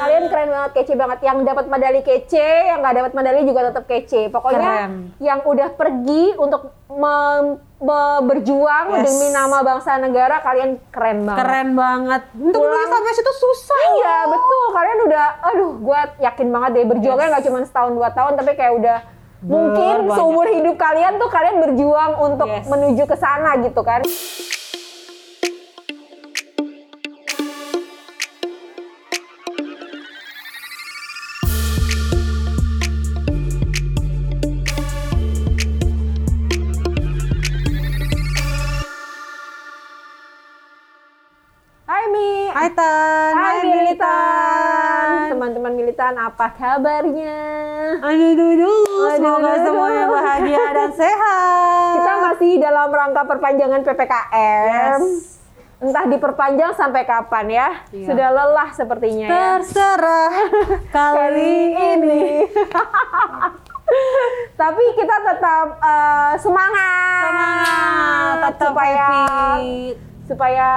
Kalian keren banget, kece banget. Yang dapat medali kece, yang nggak dapat medali juga tetap kece. Pokoknya Keren. yang udah pergi untuk mem- me- berjuang Yes. demi nama bangsa negara, kalian keren banget. Keren banget. Untuk Pulang. sampai situ susah. Iya betul, kalian udah, aduh, gue yakin banget deh berjuangnya Yes. nggak cuma setahun dua tahun, tapi kayak udah mungkin banyak. seumur hidup kalian tuh kalian berjuang untuk Yes. menuju ke sana gitu kan. Militan, teman-teman militan apa kabarnya? Aduh, aduh, aduh. Semoga aduh, semuanya aduh. bahagia dan sehat. Kita masih dalam rangka perpanjangan PPKM. Yes. Entah diperpanjang sampai kapan ya. Iya. Sudah lelah sepertinya ya. terserah kali ini. Tapi kita tetap eh, semangat. Semangat, tetap supaya happy. Supaya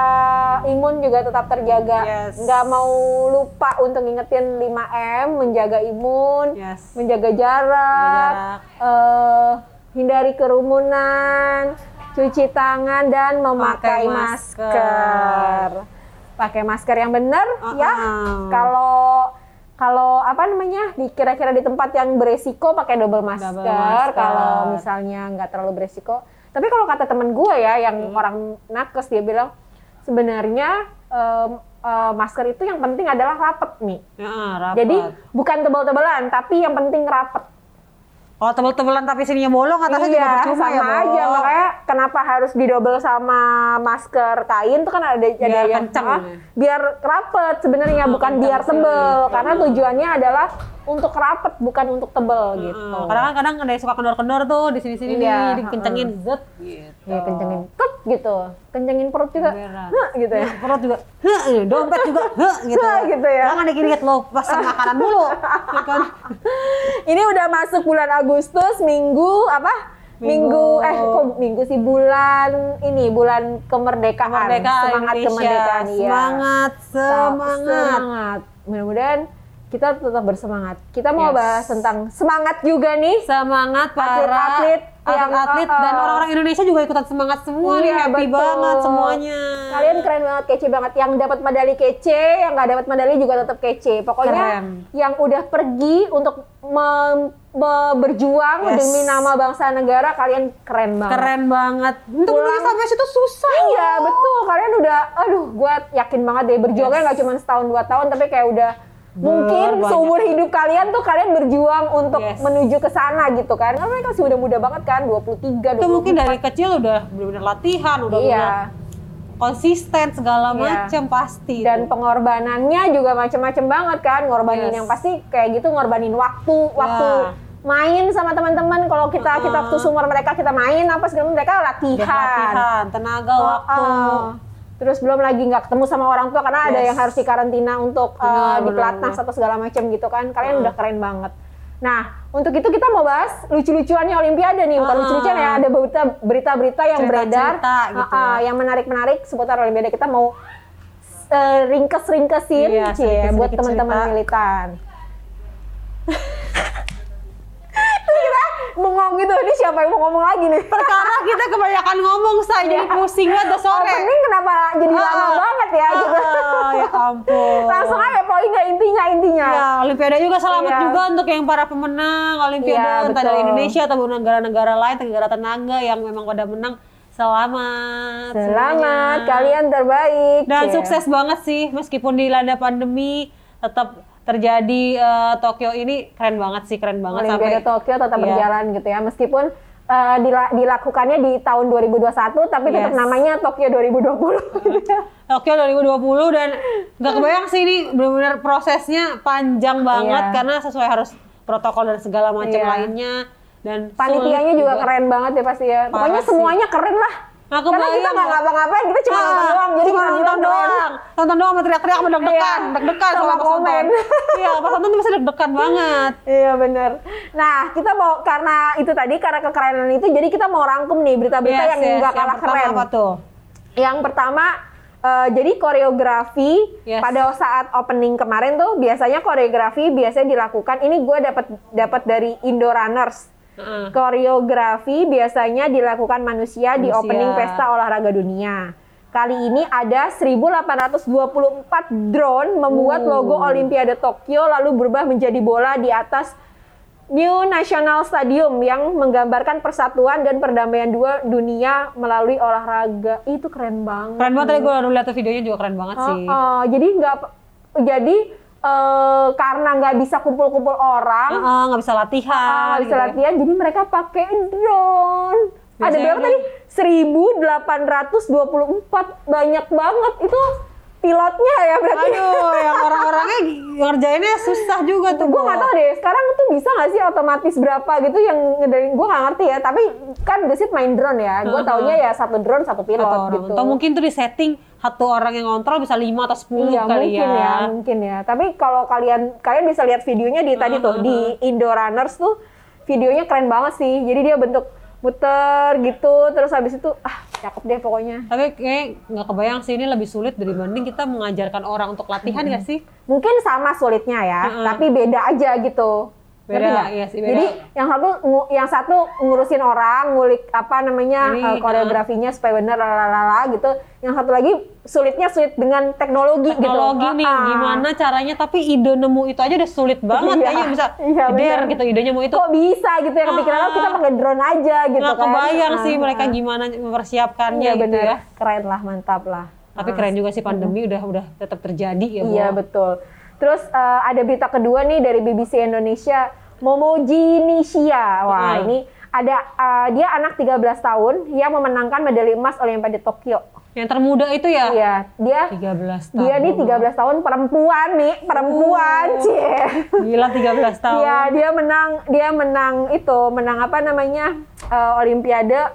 imun juga tetap terjaga. Yes. Nggak mau lupa untuk ngingetin 5M, menjaga imun, Yes. menjaga jarak, jarak. eh, hindari kerumunan, cuci tangan dan memakai Pakai masker. masker. Pakai masker yang benar ya. Uh-uh. Kalau kalau apa namanya di kira-kira di tempat yang beresiko pakai double masker. masker. Kalau misalnya nggak terlalu beresiko. Tapi kalau kata temen gue ya yang Hmm. orang nakes dia bilang sebenarnya em, eh, masker itu yang penting adalah rapet nih. Ya, rapat. Jadi bukan tebal-tebalan tapi yang penting rapet. kalau tebel-tebelan tapi sininya bolong atasnya juga iya, percuma sama ya, aja. Bo. Makanya kenapa harus didobel sama masker kain tuh kan ada ada Biar yang kenceng ah, ya. biar rapet sebenarnya Oh, bukan biar tebel karena tujuannya adalah untuk rapet bukan untuk tebel Heeh. gitu. Kadang kan kadang ada yang suka kendor-kendor tuh di sini-sini Iya, nih, jadi heeh. kencengin zet gitu. Ya, kencengin tet gitu. Kencengin perut juga. Heh, gitu ya. Perut juga, heh, dompet juga, heh, gitu. Heh, gitu ya. Jangan dikit-dikit lo pesan makanan dulu. ya kan? Ini udah masuk bulan Agustus, minggu apa? Minggu, Minggu. eh kok minggu sih bulan ini bulan kemerdekaan, Kemerdekaan semangat Indonesia. kemerdekaan iya. Semangat, semangat. semangat. Mudah-mudahan kita tetap bersemangat. Kita mau Yes. bahas tentang semangat juga nih. Semangat para Atlet-atlet yang, atlet uh, dan orang-orang Indonesia juga ikutan semangat semua nih, Iya, happy betul. banget semuanya. Kalian keren banget, kece banget. Yang dapat medali kece, yang nggak dapat medali juga tetap kece. Pokoknya Keren. yang udah pergi untuk mem- me- berjuang Yes. demi nama bangsa negara, kalian keren banget. Keren banget. Untuk Pulang. sampai situ susah. Iya betul, kalian udah, aduh, gue yakin banget deh berjuangnya Yes. nggak cuma setahun dua tahun, tapi kayak udah mungkin banyak. seumur hidup kalian tuh kalian berjuang untuk Yes. menuju ke sana gitu kan. Karena mereka masih udah muda banget kan, 23, 24. Itu mungkin dari kecil udah benar-benar latihan, udah Iya. benar konsisten segala Iya. macam pasti. Dan itu. pengorbanannya juga macem-macem banget kan, ngorbanin Yes. yang pasti kayak gitu ngorbanin waktu, waktu Ya. main sama teman-teman. Kalau kita kita Uh-uh. waktu sumur mereka kita main apa segala mereka latihan. Latihan, tenaga, waktu. uh. Terus belum lagi nggak ketemu sama orang tua karena ada Yes. yang harus dikarantina untuk uh, di pelatnas atau segala macam gitu kan. Kalian Uh. udah keren banget. Nah, untuk itu kita mau bahas lucu-lucuannya Olimpiade nih, bukan Uh. lucu-lucuan ya, ada berita berita-berita yang beredar, Cerita-cerita gitu uh, uh, ya. yang menarik-menarik seputar Olimpiade. Kita mau uh, ringkes-ringkesin Iya, cie, buat teman-teman cerita. militan. Bengong gitu, ini siapa yang mau ngomong lagi nih? Perkara kita kebanyakan ngomong say, jadi pusing banget sore. Opening kenapa jadi lama Ah. banget ya gitu. Ah, ya ampun. Langsung aja poinnya intinya intinya. Ya, Olimpiade juga selamat Iya. juga untuk yang para pemenang Olimpiade Iya, entah dari. Indonesia atau negara-negara lain, negara tetangga yang memang pada menang. Selamat. Selamat, semuanya. kalian terbaik. Dan Cie. sukses banget sih meskipun dilanda pandemi tetap terjadi eh, Tokyo ini keren banget sih, keren banget Olimpiade sampai Tokyo tetap Iya. berjalan gitu ya. Meskipun dila- dilakukannya di tahun 2021 tapi tetap Yes. namanya Tokyo 2020 gitu ya. Tokyo 2020 dan nggak kebayang sih ini benar-benar prosesnya panjang banget Iya. karena sesuai harus protokol dan segala macam Iya. lainnya dan Panitianya sulit juga keren banget ya pasti ya. Pokoknya semuanya keren lah. Nggak Karena kita nggak ngapa-ngapain, kita cuma Ah, nonton doang. Jadi cuma nonton keren. doang. Nonton doang sama teriak-teriak sama deg-degan, Iya, deg-degan sama pas nonton. Iya, pas nonton tuh pasti deg-degan banget. Iya bener. Nah kita mau karena itu tadi karena kekerenan itu jadi kita mau rangkum nih berita-berita Yes, yang yes. nggak Yang kalah pertama keren. apa tuh? Yang pertama Eh, jadi koreografi Yes. pada saat opening kemarin tuh biasanya koreografi biasanya dilakukan. Ini gue dapat dapat dari Indo Runners. Koreografi biasanya dilakukan manusia, di Manusia. opening pesta olahraga dunia. Kali ini ada 1824 drone membuat Uh. logo Olimpiade Tokyo lalu berubah menjadi bola di atas New National Stadium yang menggambarkan persatuan dan perdamaian dua dunia melalui olahraga. Itu keren banget. Keren banget tadi gue lihat videonya juga keren banget sih. Oh, jadi nggak jadi eh, karena nggak bisa kumpul-kumpul orang, nggak bisa ah, latihan. nggak bisa gitu ya. latihan, jadi mereka pakai drone. Ada berapa tadi? 1824 banyak banget itu pilotnya ya berarti. Aduh, yang orang-orangnya ngerjainnya susah juga tuh. gue Bo. nggak tahu deh sekarang tuh bisa nggak sih otomatis berapa gitu yang ngedarin gue nggak ngerti ya tapi kan gesit main drone ya gue taunya ya satu drone satu pilot Satu orang. gitu Atau mungkin tuh di setting satu orang yang ngontrol bisa 5 atau 10 Iya kali mungkin ya. mungkin ya. Tapi kalau kalian kalian bisa lihat videonya di tadi tuh di Indo Runners tuh videonya keren banget sih. Jadi dia bentuk muter gitu terus habis itu ah cakep deh pokoknya. Tapi kayak nggak kebayang sih ini lebih sulit dibanding kita mengajarkan orang untuk latihan ya sih? Mungkin sama sulitnya ya, Heeh. tapi beda aja gitu. Beda, nggak? iya sih, beda. Jadi yang satu yang satu ngurusin orang, ngulik apa namanya Ini, eh, koreografinya supaya bener lalala gitu. Yang satu lagi sulitnya sulit dengan teknologi, Teknologi gitu. nih, Ah. gimana caranya? Tapi ide nemu itu aja udah sulit banget Iya, kayaknya bisa iya, bener. gitu idenya mau itu. kok bisa gitu ya kepikiran Ah, oh, kita pakai drone aja gitu Nggak kan kebayang sih Ah, mereka ah. gimana mempersiapkannya iya gitu bener ya. keren lah mantap lah Tapi keren juga sih pandemi udah udah tetap terjadi ya, iya betul terus eh, ada berita kedua nih dari BBC Indonesia Momoji Nishia wah Ah. ini ada eh, dia anak 13 tahun yang memenangkan medali emas Olimpiade Tokyo Yang termuda itu ya? iya dia 13 tahun. dia nih 13 tahun perempuan nih perempuan Uh. cie Gila 13 tahun. Iya, dia menang, dia menang itu, menang apa namanya? eh, Olimpiade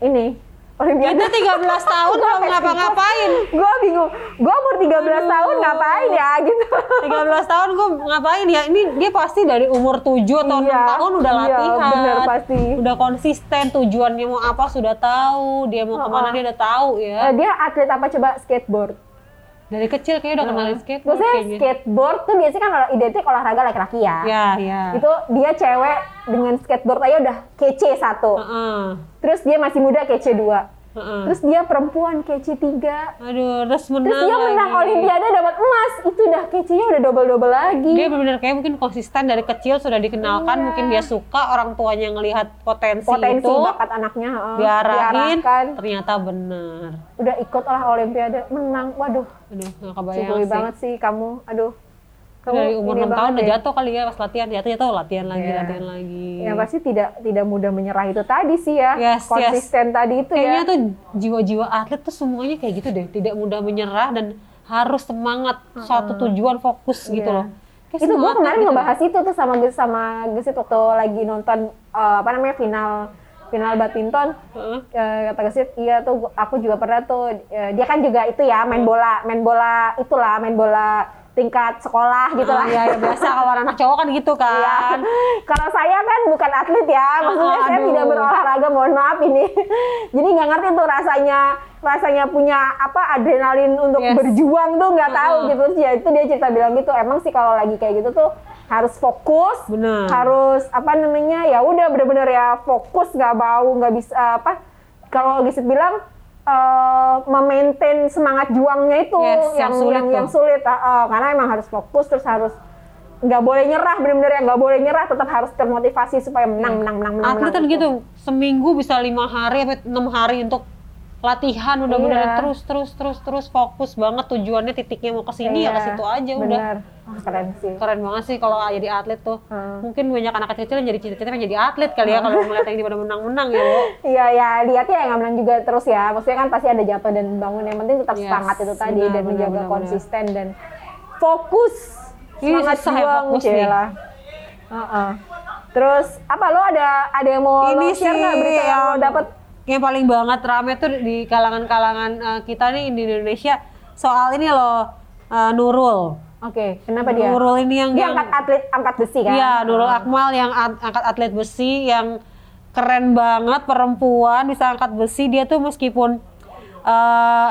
ini. Olimpiade. Kita 13 tahun belum ngapa-ngapain. Gue bingung. Gue umur 13 tahun ngapain ya gitu. 13 tahun gue ngapain ya? Ini dia pasti dari umur 7 atau 6 Iya, tahun udah iya, latihan. bener, pasti. Udah konsisten, tujuannya mau apa sudah tahu, dia mau ke mana dia udah tahu ya. Eh, dia atlet apa coba skateboard. Dari kecil kayaknya udah kenalin skateboard Maksudnya kayaknya. skateboard tuh biasanya kan identik olahraga laki-laki ya. Ya, ya. Itu dia cewek dengan skateboard aja udah kece satu. Heeh. Terus dia masih muda kece dua. Heeh. Terus dia perempuan kece tiga. Aduh, terus menang Terus dia menang lagi. Olimpiade dapat emas. Itu udah kecenya udah double-double lagi. Dia benar-benar kayak mungkin konsisten dari kecil sudah dikenalkan, Iya. mungkin dia suka orang tuanya ngelihat potensi, Potensi itu, bakat anaknya heeh, diarahin, diarahkan. ternyata benar. Udah ikut olah Olimpiade, menang. Waduh, Aduh, nggak kebayang syukuri sih. banget sih kamu. Aduh. Kamu dari umur ini 6 tahun udah ya. jatuh kali ya pas latihan jatuh jatuh latihan lagi Iya. latihan lagi Ya pasti tidak tidak mudah menyerah itu tadi sih ya. Yes, Konsisten tadi itu kayaknya ya. tuh jiwa-jiwa atlet tuh semuanya kayak gitu deh tidak mudah menyerah dan harus semangat suatu tujuan fokus gitu Iya. loh Kayak itu atlet kemarin gitu. ngebahas itu tuh sama sama Gesit waktu lagi nonton eh, apa namanya final final badminton. Eh, kata Gesit, iya tuh aku juga pernah tuh eh, dia kan juga itu ya main bola, main bola itulah main bola tingkat sekolah gitu lah. Ah, iya, iya, biasa kalau anak cowok kan gitu kan Kalau saya kan bukan atlet ya, maksudnya saya aduh. tidak berolahraga, mohon maaf ini. Jadi nggak ngerti tuh rasanya rasanya punya apa adrenalin untuk Yes. berjuang tuh nggak tahu Uh-uh. gitu. Ya itu dia cerita bilang gitu. Emang sih kalau lagi kayak gitu tuh harus fokus, Benar. harus apa namanya ya udah bener-bener ya fokus nggak bau nggak bisa apa. Kalau Gisit bilang eh memaintain semangat juangnya itu Yes, yang yang sulit yang, tuh. yang sulit ah, ah. karena emang harus fokus terus harus nggak boleh nyerah bener-bener ya nggak boleh nyerah tetap harus termotivasi supaya menang menang menang menang, atlet kan menang gitu seminggu bisa lima hari sampai enam hari untuk latihan udah bener Iya. terus terus terus terus fokus banget tujuannya titiknya mau ke sini ya ke Iya, situ aja udah bener. Wah, keren sih keren banget sih kalau jadi atlet tuh Hmm. mungkin banyak anak kecil-kecil yang jadi cita-cita pengen jadi atlet kali ya kalau ngeliat yang pada menang-menang ya Bo. Iya ya lihatnya ya nggak menang juga terus ya maksudnya kan pasti ada jatuh dan bangun yang penting tetap Yes, semangat itu tadi benar, dan benar, menjaga benar, benar. konsisten dan fokus Ini semangat susah ya juang fokus nih. Cila. Heeh. terus apa lo ada ada yang mau lo ini share sih nggak berita yang lo dapet yang paling banget rame tuh di kalangan-kalangan eh, kita nih di Indonesia soal ini loh eh, Nurul Oke, kenapa dia? Nurul ini yang Dia yang- angkat atlet angkat besi kan? Iya, Nurul Akmal yang at- angkat atlet besi yang keren banget perempuan bisa angkat besi dia tuh meskipun eh,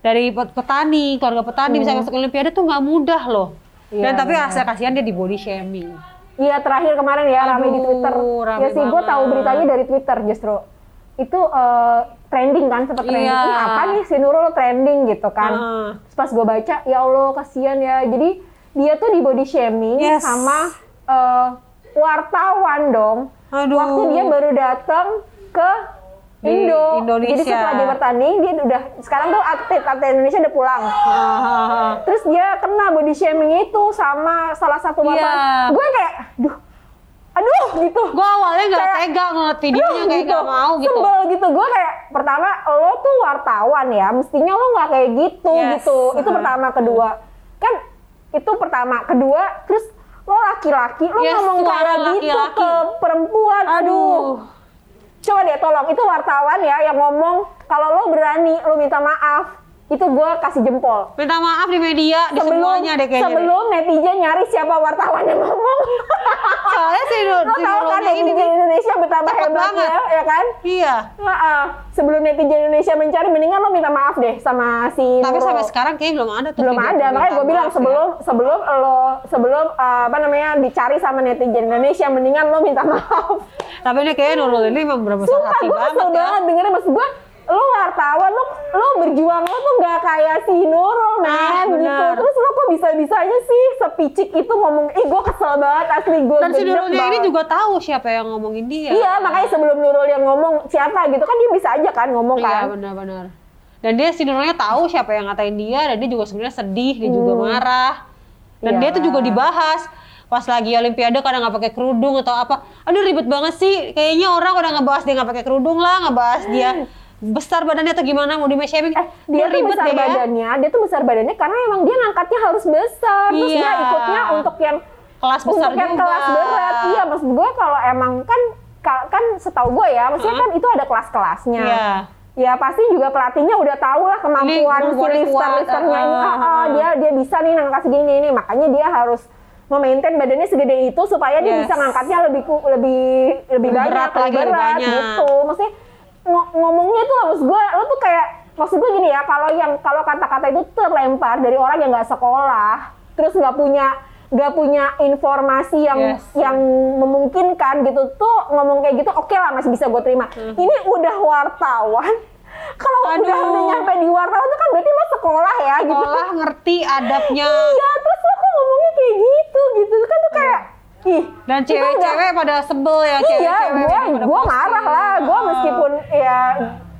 dari pet- petani, keluarga petani bisa masuk Olimpiade tuh nggak mudah loh. Hmm. Iya, Dan tapi rasa kasihan dia di body shaming. Iya terakhir kemarin ya rame di Aduh, Twitter. rame ya sih gue tahu beritanya dari Twitter justru. Itu eh, trending kan sempat trending. Iya. Ini apa nih si Nurul trending gitu kan. Heeh. Terus pas gue baca ya Allah kasihan ya. Jadi dia tuh di body shaming Yes. sama eh, wartawan dong. Aduh. Waktu dia baru datang ke Di Indo. Indonesia. Jadi setelah dia bertanding dia udah sekarang tuh atlet atlet Indonesia udah pulang. Terus dia kena body shaming itu sama salah satu Iya. wartawan. Gue kayak, aduh, aduh gitu. Gue awalnya nggak tega ngeliat videonya kayak nggak mau gitu. Sebel gitu. Gue kayak, pertama lo tuh wartawan ya, mestinya lo nggak kayak gitu Yes. gitu. Itu pertama, kedua. Kan itu pertama, kedua, terus lo laki-laki, lo Yes, ngomong kayak gitu laki-laki. ke perempuan. Aduh. Coba deh tolong, itu wartawan ya yang ngomong kalau lo berani, lo minta maaf. Itu gue kasih jempol Minta maaf di media, di semuanya deh kayaknya. sebelum netizen nyari siapa wartawan yang ngomong. Soalnya si, Lo si tahu kan ini netizen Indonesia betapa hebatnya, banget. ya kan? Iya. Heeh. Sebelum netizen Indonesia mencari, mendingan lo minta maaf deh sama si Tapi Nurul. sampai sekarang kayaknya belum ada tuh. belum ada, makanya gue bilang maaf ya. sebelum sebelum lo sebelum uh, apa namanya dicari sama netizen Indonesia, mendingan lo minta maaf. Tapi ini kayaknya Nurul ini emang berbesar Sumpah hati gue banget kesel ya. banget dengernya maksud gue lo wartawan lo lo berjuang lo tuh nggak kayak si Nurul men Ah, gitu terus lo kok bisa bisanya sih sepicik itu ngomong ih gue kesel banget asli gue Dan si Nurulnya ini juga tahu siapa yang ngomongin dia. iya makanya sebelum Nurul yang ngomong siapa gitu kan dia bisa aja kan ngomong Iya kan benar-benar. Dan dia si Nurulnya tahu siapa yang ngatain dia dan dia juga sebenarnya sedih, dia juga marah. Dan Iya. dia tuh juga dibahas pas lagi Olimpiade kadang nggak pakai kerudung atau apa. Aduh ribet banget sih. Kayaknya orang udah ngebahas dia nggak pakai kerudung lah, ngebahas dia besar badannya atau gimana mau di shaming. Eh, dia tuh besar deh ya. badannya, dia tuh besar badannya karena emang dia ngangkatnya harus besar. Terus Iya. dia ikutnya untuk yang Kelas besar untuk yang juga. kelas berat. Iya, maksud gue kalau emang kan ka- kan setahu gue ya, maksudnya kan itu ada kelas-kelasnya. Iya. Ya pasti juga pelatihnya udah tahu lah kemampuan si kemampuannya lifter kuat, lifternya ini. Ah, ah, ah, ah. dia dia bisa nih ngangkat segini ini, makanya dia harus memaintain badannya segede itu supaya dia Yes. bisa ngangkatnya lebih lebih lebih Lebih banyak, berat lagi, lebih banyak. gitu. Maksudnya ngo- ngomongnya tuh maksud gue, lo tuh kayak maksud gue gini ya, kalau yang kalau kata-kata itu terlempar dari orang yang nggak sekolah, terus nggak punya nggak punya informasi yang Yes. yang memungkinkan gitu tuh ngomong kayak gitu oke lah masih bisa gue terima. Ini udah wartawan. Kalau udah udah nyampe di wartawan tuh kan berarti lo sekolah ya gitu. Sekolah ngerti adabnya. Iya, terus lo kok ngomongnya kayak gitu gitu kan tuh kayak ih. Dan cewek-cewek pada sebel ya, Iya, cewek-cewek gue pada gue posting. marah lah. Gue meskipun ya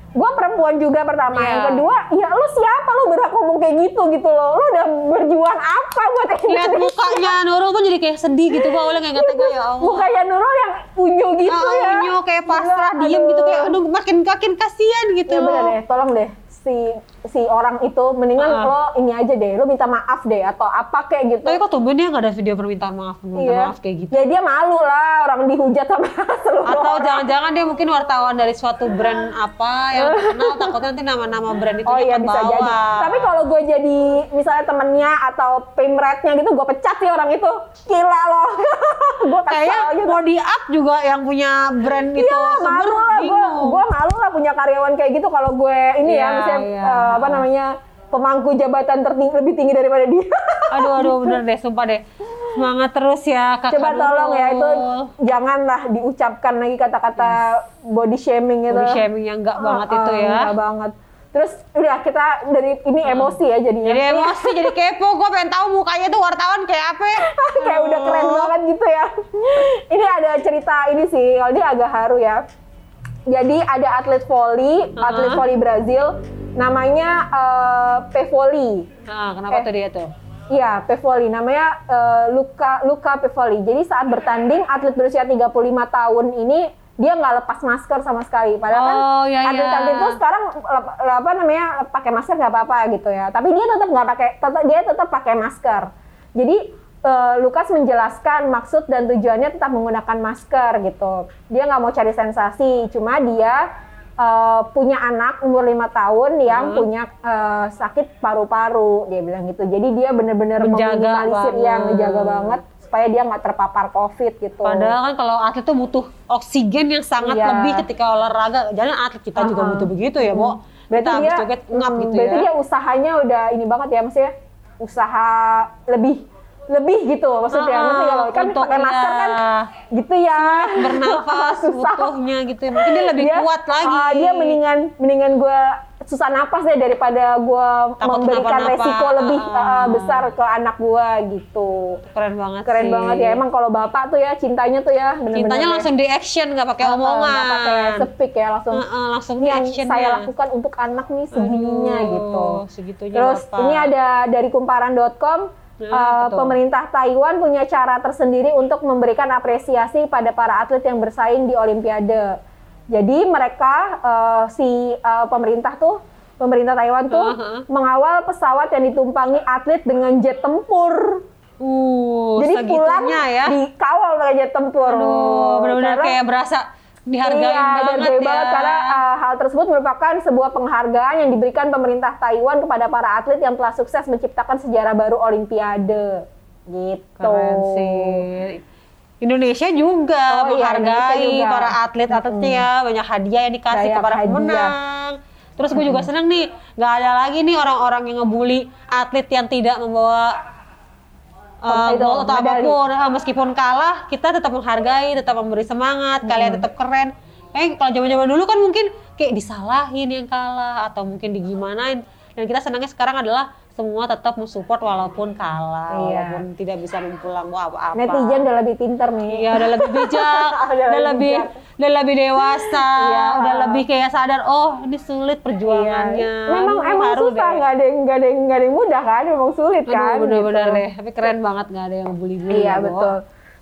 gue perempuan juga pertama. Iya. Yang kedua, ya lu siapa lu berhak ngomong kayak gitu gitu loh. Lu udah berjuang apa buat lihat Indonesia? mukanya Nurul pun jadi kayak sedih gitu gue awalnya kayak nggak tega ya Allah Mukanya Nurul yang unyu gitu ah, ya. unyu kayak pasrah Gila, diem gitu kayak aduh makin makin kasihan gitu Ya bener deh, tolong deh si si orang itu mendingan Ah. lo ini aja deh, lo minta maaf deh atau apa kayak gitu. tapi kok tumben dia nggak ada video permintaan maaf minta Iya. maaf kayak gitu Ya dia malu lah orang dihujat sama seluruh atau jangan-jangan dia mungkin wartawan dari suatu brand apa yang terkenal takutnya nanti nama-nama brand itu Oh iya bisa jadi. Tapi kalau gue jadi misalnya temennya atau pimretnya gitu, gue pecat sih orang itu. Gila loh. gue kayaknya gitu. mau di up juga yang punya brand itu Iya malu lah gue. Gue malu lah punya karyawan kayak gitu kalau gue ini Iya, ya misalnya iya. Eh, apa namanya pemangku jabatan tertinggi lebih tinggi daripada dia. aduh aduh bener deh sumpah deh semangat terus ya kakak Coba tolong ya itu janganlah diucapkan lagi kata-kata body shaming gitu. body shaming yang enggak banget Ah, itu ah, ya enggak banget. Terus udah kita dari ini emosi ya jadinya. Jadi emosi, jadi kepo. Gue pengen tahu mukanya tuh wartawan kayak apa. kayak udah keren banget gitu ya. ini ada cerita ini sih, kalau dia agak haru ya. Jadi ada atlet voli, atlet voli Brazil, namanya eh, Pevoli. Nah, kenapa Eh. tuh dia tuh? Iya, Pevoli. Namanya eh, Luka Luka Pevoli. Jadi saat bertanding, atlet berusia 35 tahun ini dia nggak lepas masker sama sekali. Padahal kan Oh, iya, iya. atlet-atlet itu sekarang lep- apa namanya pakai masker nggak apa-apa gitu ya. Tapi dia tetap nggak pakai, tetap dia tetap pakai masker. Jadi eh, Lukas menjelaskan maksud dan tujuannya tetap menggunakan masker gitu. Dia nggak mau cari sensasi, cuma dia eh, punya anak umur lima tahun yang Hmm. punya eh, sakit paru-paru. Dia bilang gitu. Jadi dia benar-benar Menjaga meminimalisir banget. yang menjaga banget supaya dia nggak terpapar COVID gitu. Padahal kan kalau atlet tuh butuh oksigen yang sangat Iya. lebih ketika olahraga. Jangan atlet kita juga Uh-uh. butuh begitu ya, Bo. Berarti kita dia, joget ngap hmm, gitu berarti ya. dia usahanya udah ini banget ya, maksudnya usaha lebih lebih gitu maksudnya. Ah, Ngerti lo? Kan pakai masker ya, kan gitu ya. bernafas Susah. butuhnya gitu ya. Mungkin dia lebih Dia, kuat lagi. ah, dia mendingan mendingan gue susah napas deh daripada gue memberikan kenapa-napa. resiko lebih Ah. ah, besar ke anak gue gitu. Keren banget Keren sih. banget ya. Emang kalau bapak tuh ya cintanya tuh ya bener-bener Cintanya ya. langsung di action nggak pakai Ah, ah, omongan. nggak pakai sepik ya langsung. Heeh, langsung Ini di yang action saya lakukan untuk anak nih segininya Aduh, gitu. segitunya Terus Bapak. ini ada dari kumparan.com Betul. pemerintah Taiwan punya cara tersendiri untuk memberikan apresiasi pada para atlet yang bersaing di Olimpiade. Jadi mereka eh, si eh, pemerintah tuh pemerintah Taiwan tuh Uh-huh. mengawal pesawat yang ditumpangi atlet dengan jet tempur. Uh, Jadi pulang ya. dikawal pakai jet tempur. Aduh, benar-benar kayak berasa dihargain iya, banget dihargai ya. banget karena uh, hal tersebut merupakan sebuah penghargaan yang diberikan pemerintah Taiwan kepada para atlet yang telah sukses menciptakan sejarah baru Olimpiade. Gitu. Keren sih. Indonesia juga Oh iya, menghargai Indonesia juga. para atlet-atletnya ya, banyak hadiah yang dikasih kepada hadiah. pemenang. Terus gue juga seneng nih, nggak ada lagi nih orang-orang yang ngebully atlet yang tidak membawa uh, atau medali. apa pun. Uh, meskipun kalah, kita tetap menghargai, tetap memberi semangat. Kalian tetap keren. Kayak kalau zaman-zaman dulu kan mungkin kayak disalahin yang kalah atau mungkin digimanain. Dan kita senangnya sekarang adalah semua tetap mensupport walaupun kalah, Iya. walaupun tidak bisa mempulang apa-apa. Netizen udah lebih pinter nih. Iya, udah lebih bijak, Udah udah, lebih bijak. udah lebih dewasa, Iya. udah lebih kayak sadar oh ini sulit perjuangannya. Iya. Memang Aduh, emang susah, nggak ada yang nggak ada yang nggak ada yang mudah kan, memang sulit Aduh, kan. bener-bener gitu. deh. Tapi keren banget nggak ada yang bully-bully. Iya betul.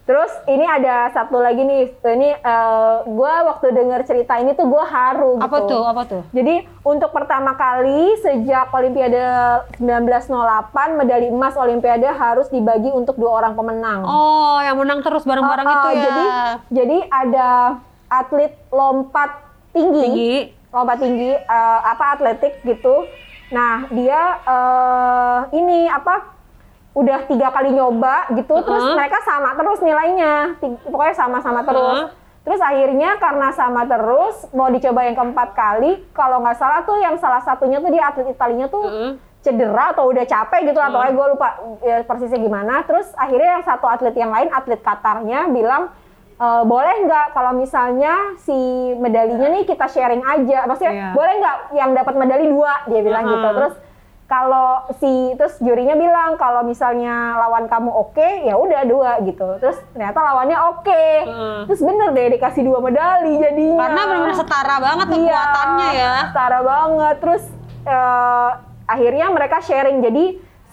Terus ini ada satu lagi nih, ini eh, gua waktu denger cerita ini tuh gua haru gitu. Apa tuh? Apa tuh? Jadi untuk pertama kali sejak Olimpiade 1908 medali emas Olimpiade harus dibagi untuk dua orang pemenang. Oh, yang menang terus bareng-bareng Oh, itu oh, ya. Jadi jadi ada atlet lompat tinggi, tinggi. lompat tinggi eh, apa atletik gitu. Nah dia eh, ini apa? Udah tiga kali nyoba gitu, terus Uh-huh. mereka sama terus nilainya, Ti- pokoknya sama-sama terus. Uh-huh. Terus akhirnya karena sama terus mau dicoba yang keempat kali, kalau nggak salah tuh yang salah satunya tuh dia atlet Italinya tuh Heeh. cedera atau udah capek gitu lah, pokoknya gue lupa ya, persisnya gimana. Terus akhirnya yang satu atlet yang lain, atlet Qatarnya bilang, "E, boleh nggak kalau misalnya si medalinya nih kita sharing aja, maksudnya boleh nggak yang dapat medali dua, dia bilang Aha. gitu. Terus kalau si terus jurinya bilang kalau misalnya lawan kamu oke ya udah dua gitu terus ternyata lawannya oke Heeh. terus bener deh dikasih dua medali jadinya Karena benar-benar setara banget Iya, kekuatannya ya. Setara banget. Terus eh, akhirnya mereka sharing. Jadi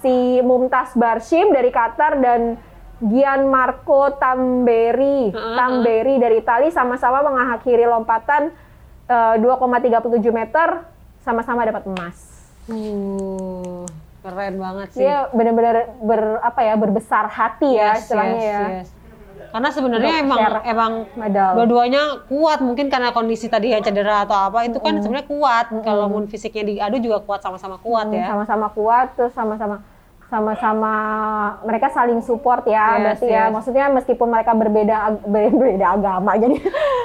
si Mumtaz Barshim dari Qatar dan Gianmarco Tamberi, Heeh, Tamberi dari Italia sama-sama mengakhiri lompatan eh, 2,37 meter sama-sama dapat emas. Uh, keren banget sih. Dia benar-benar ber apa ya berbesar hati ya Yes, istilahnya yes, ya. yes. Karena sebenarnya emang emang dua-duanya kuat mungkin karena kondisi tadi ya cedera atau apa itu kan sebenarnya kuat. Kalau mun fisiknya diadu juga kuat sama-sama kuat Hmm, ya. Sama-sama kuat, terus sama-sama sama-sama mereka saling support ya, Yes, berarti ya. yes. Maksudnya meskipun mereka berbeda berbeda agama, jadi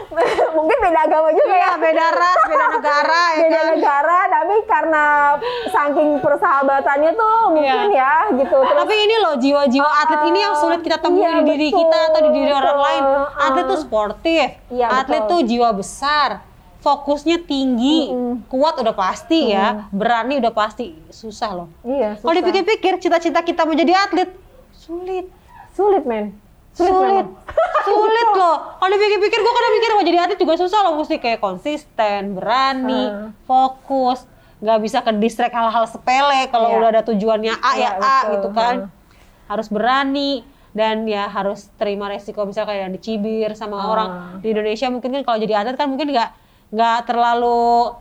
mungkin beda agama juga Iya, ya. beda ras, beda negara ya Beda kan. negara, tapi karena saking persahabatannya tuh mungkin Iya. ya gitu. Terus Tapi ini loh jiwa-jiwa atlet ini yang sulit kita temui Iya, di diri betul, kita atau di diri orang betul. lain. Atlet tuh sportif, Iya, atlet betul. tuh jiwa besar, fokusnya tinggi, kuat udah pasti ya, berani udah pasti, susah loh. iya, Kalau dipikir-pikir cita-cita kita menjadi atlet sulit. sulit men. Sulit, memang. sulit loh. Kalau dipikir-pikir, gue kadang mikir mau jadi atlet juga susah loh. Mesti kayak konsisten, berani, Hmm. fokus, nggak bisa ke distract hal-hal sepele. Kalau Iya. udah ada tujuannya A ya Iya, A betul. gitu kan. Hmm. Harus berani dan ya harus terima resiko misalnya kayak dicibir sama Hmm. orang di Indonesia mungkin kan kalau jadi atlet kan mungkin nggak nggak terlalu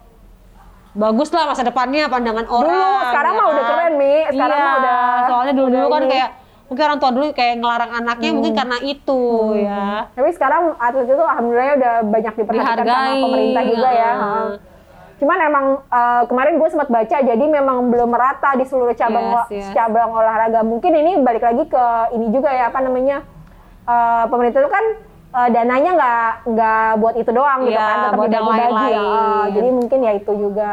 bagus lah masa depannya pandangan orang. Dulu, sekarang ya mah udah kan? keren, Mi. Sekarang Iya, mah udah- Soalnya dulu-dulu udah kan ini. kayak mungkin orang tua dulu kayak ngelarang anaknya mungkin karena itu ya. Tapi sekarang atlet itu alhamdulillah udah banyak diperhatikan sama Dihargai. pemerintah juga ya. Cuman emang eh, kemarin gue sempat baca jadi memang belum merata di seluruh cabang Yes, yes. cabang olahraga. Mungkin ini balik lagi ke ini juga ya apa namanya eh, pemerintah itu kan eh, dananya nggak nggak buat itu doang gitu Iya, kan tetap dibagi-bagi. lain-lain. Heeh. jadi mungkin ya itu juga.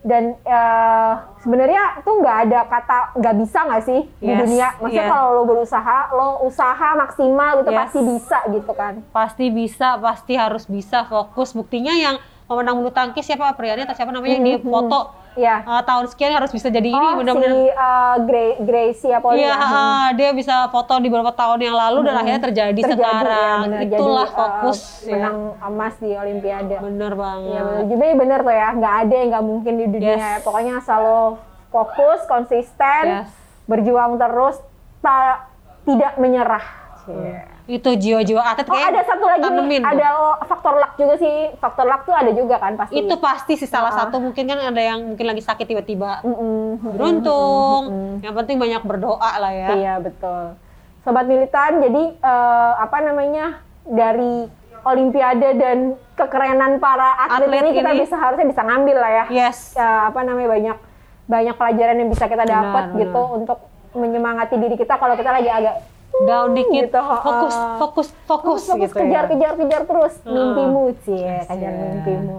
dan eh, sebenarnya tuh nggak ada kata nggak bisa nggak sih di Yes, dunia maksudnya iya. kalau lo berusaha lo usaha maksimal gitu Yes. pasti bisa gitu kan Pasti bisa, pasti harus bisa fokus. Buktinya yang pemenang bulu tangkis siapa Apriani atau siapa namanya yang dia foto Iya. uh, tahun sekian harus bisa jadi ini oh benar-benar si eh, Gray Gracie apa Iya, ah, dia bisa foto di beberapa tahun yang lalu dan akhirnya terjadi, terjadi sekarang. ya bener. Itulah Jadi, eh, fokus ya. menang emas di Olimpiade Bener banget. Iya bener. Jadi bener tuh ya, nggak ada yang nggak mungkin di dunia. Yes. Pokoknya asal lo fokus, konsisten, Yes. berjuang terus, ta- tidak menyerah. Itu jiwa-jiwa atlet Oh kayak ada satu lagi tanemin ada faktor luck juga sih. Faktor luck tuh ada juga kan pasti. Itu pasti sih salah Ah. satu mungkin kan ada yang mungkin lagi sakit tiba-tiba Mm-mm. beruntung. Yang penting banyak berdoa lah ya. Iya betul. Sobat militan, jadi eh, apa namanya dari Olimpiade dan kekerenan para atlet, Atlet ini kita ini. bisa harusnya bisa ngambil lah ya. Yes. ya, apa namanya banyak banyak pelajaran yang bisa kita dapat benar. gitu untuk menyemangati diri kita kalau kita lagi agak Down dikit. gitu, Fokus, uh, fokus, fokus, fokus gitu kejar ya. kejar kejar terus Uh, mimpimu sih kejar iya. mimpimu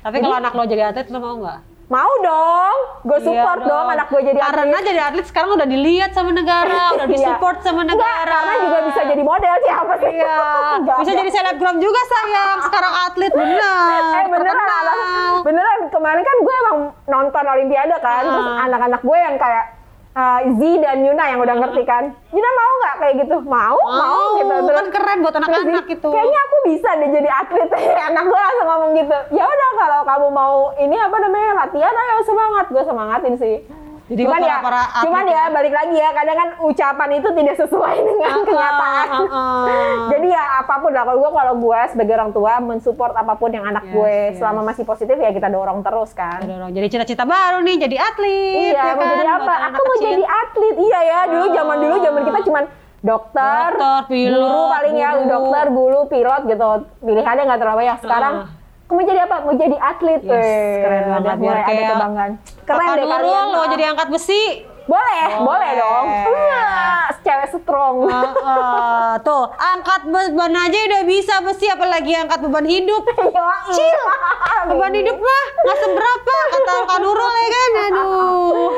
Tapi kalau anak lo jadi atlet lo mau nggak? mau dong gue Iya support dong. anak gue jadi atlet Karena jadi atlet sekarang udah dilihat sama negara, udah Iya. disupport sama Enggak, negara. karena juga bisa jadi model siapa sih Iya, Enggak, bisa enggak. jadi selebgram juga sayang. Sekarang atlet bener. Eh beneran anak, beneran kemarin kan gue emang nonton Olimpiade kan, terus Ah. anak-anak gue yang kayak uh, Z dan Yuna yang udah ngerti kan, Yuna mau nggak kayak gitu? Mau, mau, Mau, gitu. kan keren buat terus anak-anak Z, itu. Kayaknya aku bisa deh jadi atlet. anak gue langsung ngomong gitu. Ya udah kalau kamu mau ini apa namanya latihan, ayo semangat. Gue semangatin sih. Jadi cuman ya, para- para cuman atlet ya ya. balik lagi ya, kadang kan ucapan itu tidak sesuai dengan Ah, kenyataan. ah, ah. Jadi ya apa pun lah kalau gue kalau gue sebagai orang tua mensupport apa pun yang anak Yes, gue yes. selama masih positif ya kita dorong terus kan. Dorong. Jadi cita-cita baru nih, jadi atlet. Iya, ya mau kan? jadi apa? Aku mau kecil. jadi atlet. Iya ya, dulu zaman dulu zaman kita cuman dokter, Dokter, pilot, guru paling ya, dokter, guru, pilot gitu. Pilihannya nggak terlalu banyak. Sekarang Ah. Mau jadi apa? Mau jadi atlet. Yes, Weh, keren banget. Biar ada kebanggaan. Keren deh kalian. mau jadi angkat besi. Boleh, boleh, Boleh. dong. Wah, cewek strong. Ah, ah. tuh, angkat beban aja udah bisa besi, apalagi angkat beban hidup. Cil. Beban hidup mah nggak seberapa, kata Kak Nurul ya kan. Aduh.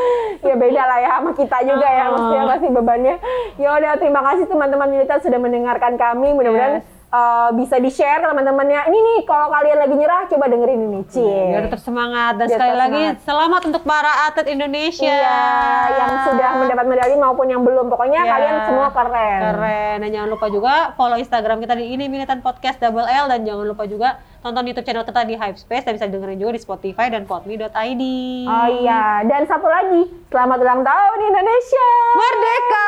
ya beda lah ya sama kita juga ya Ah. maksudnya kasih bebannya ya udah terima kasih teman-teman militan sudah mendengarkan kami mudah-mudahan Yes. Eh, bisa di share ke teman-temannya ini nih kalau kalian lagi nyerah coba dengerin ini Cie Biar tetap semangat dan Biar sekali tetap lagi selamat untuk para atlet Indonesia. iya yang sudah mendapat medali maupun yang belum pokoknya Ya. kalian semua keren Keren. Dan jangan lupa juga follow Instagram kita di ini Militan Podcast Double L dan jangan lupa juga tonton YouTube channel kita di Hype Space dan bisa dengerin juga di Spotify dan podme.id. oh iya dan satu lagi selamat ulang tahun Indonesia Merdeka!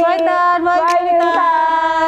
Bye Tan, bye, bye Tan.